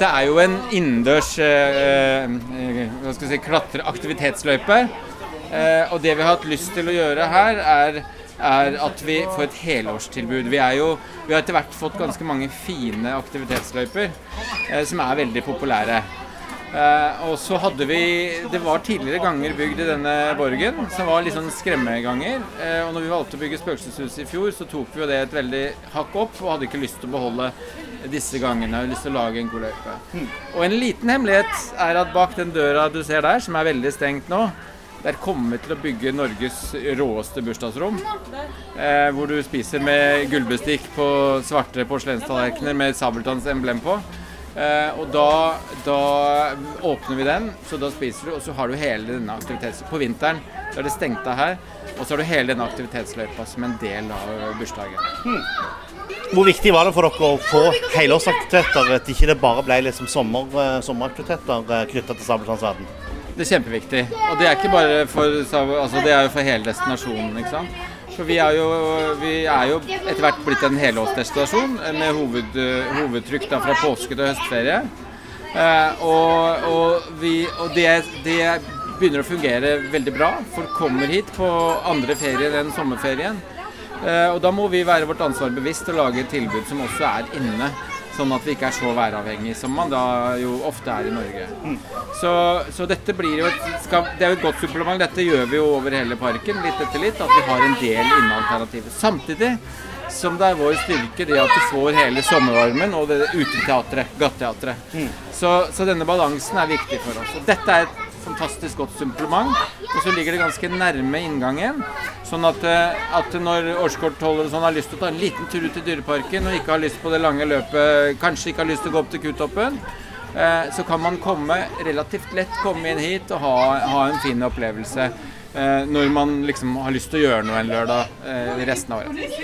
dette er jo en innendørs eh, eh, jeg si, klatreaktivitetsløype. Eh, og det vi har hatt lyst til å gjøre her, er, er at vi får et helårstilbud. Vi, jo, vi har etter hvert fått ganske mange fine aktivitetsløyper eh, som er veldig populære. Eh, og så hadde vi Det var tidligere ganger bygd i denne borgen som var litt sånn skremmeganger. Eh, og når vi valgte å bygge spøkelseshuset i fjor, så tok vi jo det et veldig hakk opp og hadde ikke lyst til å beholde disse gangene. Jeg lyst til å lage en god løype. Og en liten hemmelighet er at bak den døra du ser der, som er veldig stengt nå, der kommer vi til å bygge Norges råeste bursdagsrom. Eh, hvor du spiser med gullbestikk på svarte porselenstallerkener med Sabeltanns emblem på. Eh, og da, da åpner vi den, så da spiser du, og så har du hele denne aktivitets... På vinteren da er det stengt av her, og så har du hele denne aktivitetsløypa som en del av bursdagen. Hvor viktig var det for dere å få helårsaktiviteter, at ikke det bare ble liksom sommer, eh, sommeraktiviteter knytta til Sabeltannsverden? Det er kjempeviktig. Og det er ikke bare for altså det er for hele destinasjonen, ikke sant. For vi er jo, vi er jo etter hvert blitt en helårsdestinasjon med hoved, hovedtrykk da fra påske til høstferie. Eh, og og, vi, og det, det begynner å fungere veldig bra. Folk kommer hit på andre ferier enn sommerferien. Eh, og da må vi være vårt ansvar bevisst og lage et tilbud som også er inne. Sånn at vi ikke er så væravhengig som man da jo ofte er i Norge. Så, så dette blir jo et, skal, det er jo et godt supplement. Dette gjør vi jo over hele parken, litt etter litt. At vi har en del innealternativer. Samtidig som det er vår styrke det at du får hele sommervarmen og det uteteatret, gateteatret. Så, så denne balansen er viktig for oss. Og dette er et fantastisk godt supplement. Og så ligger det ganske nærme inngangen. Sånn at, eh, at når årskortholdere sånn har lyst til å ta en liten tur ut i Dyreparken og ikke har lyst på det lange løpet, kanskje ikke har lyst til å gå opp til Kutoppen, eh, så kan man komme relativt lett komme inn hit og ha, ha en fin opplevelse eh, når man liksom har lyst til å gjøre noe en lørdag resten av året.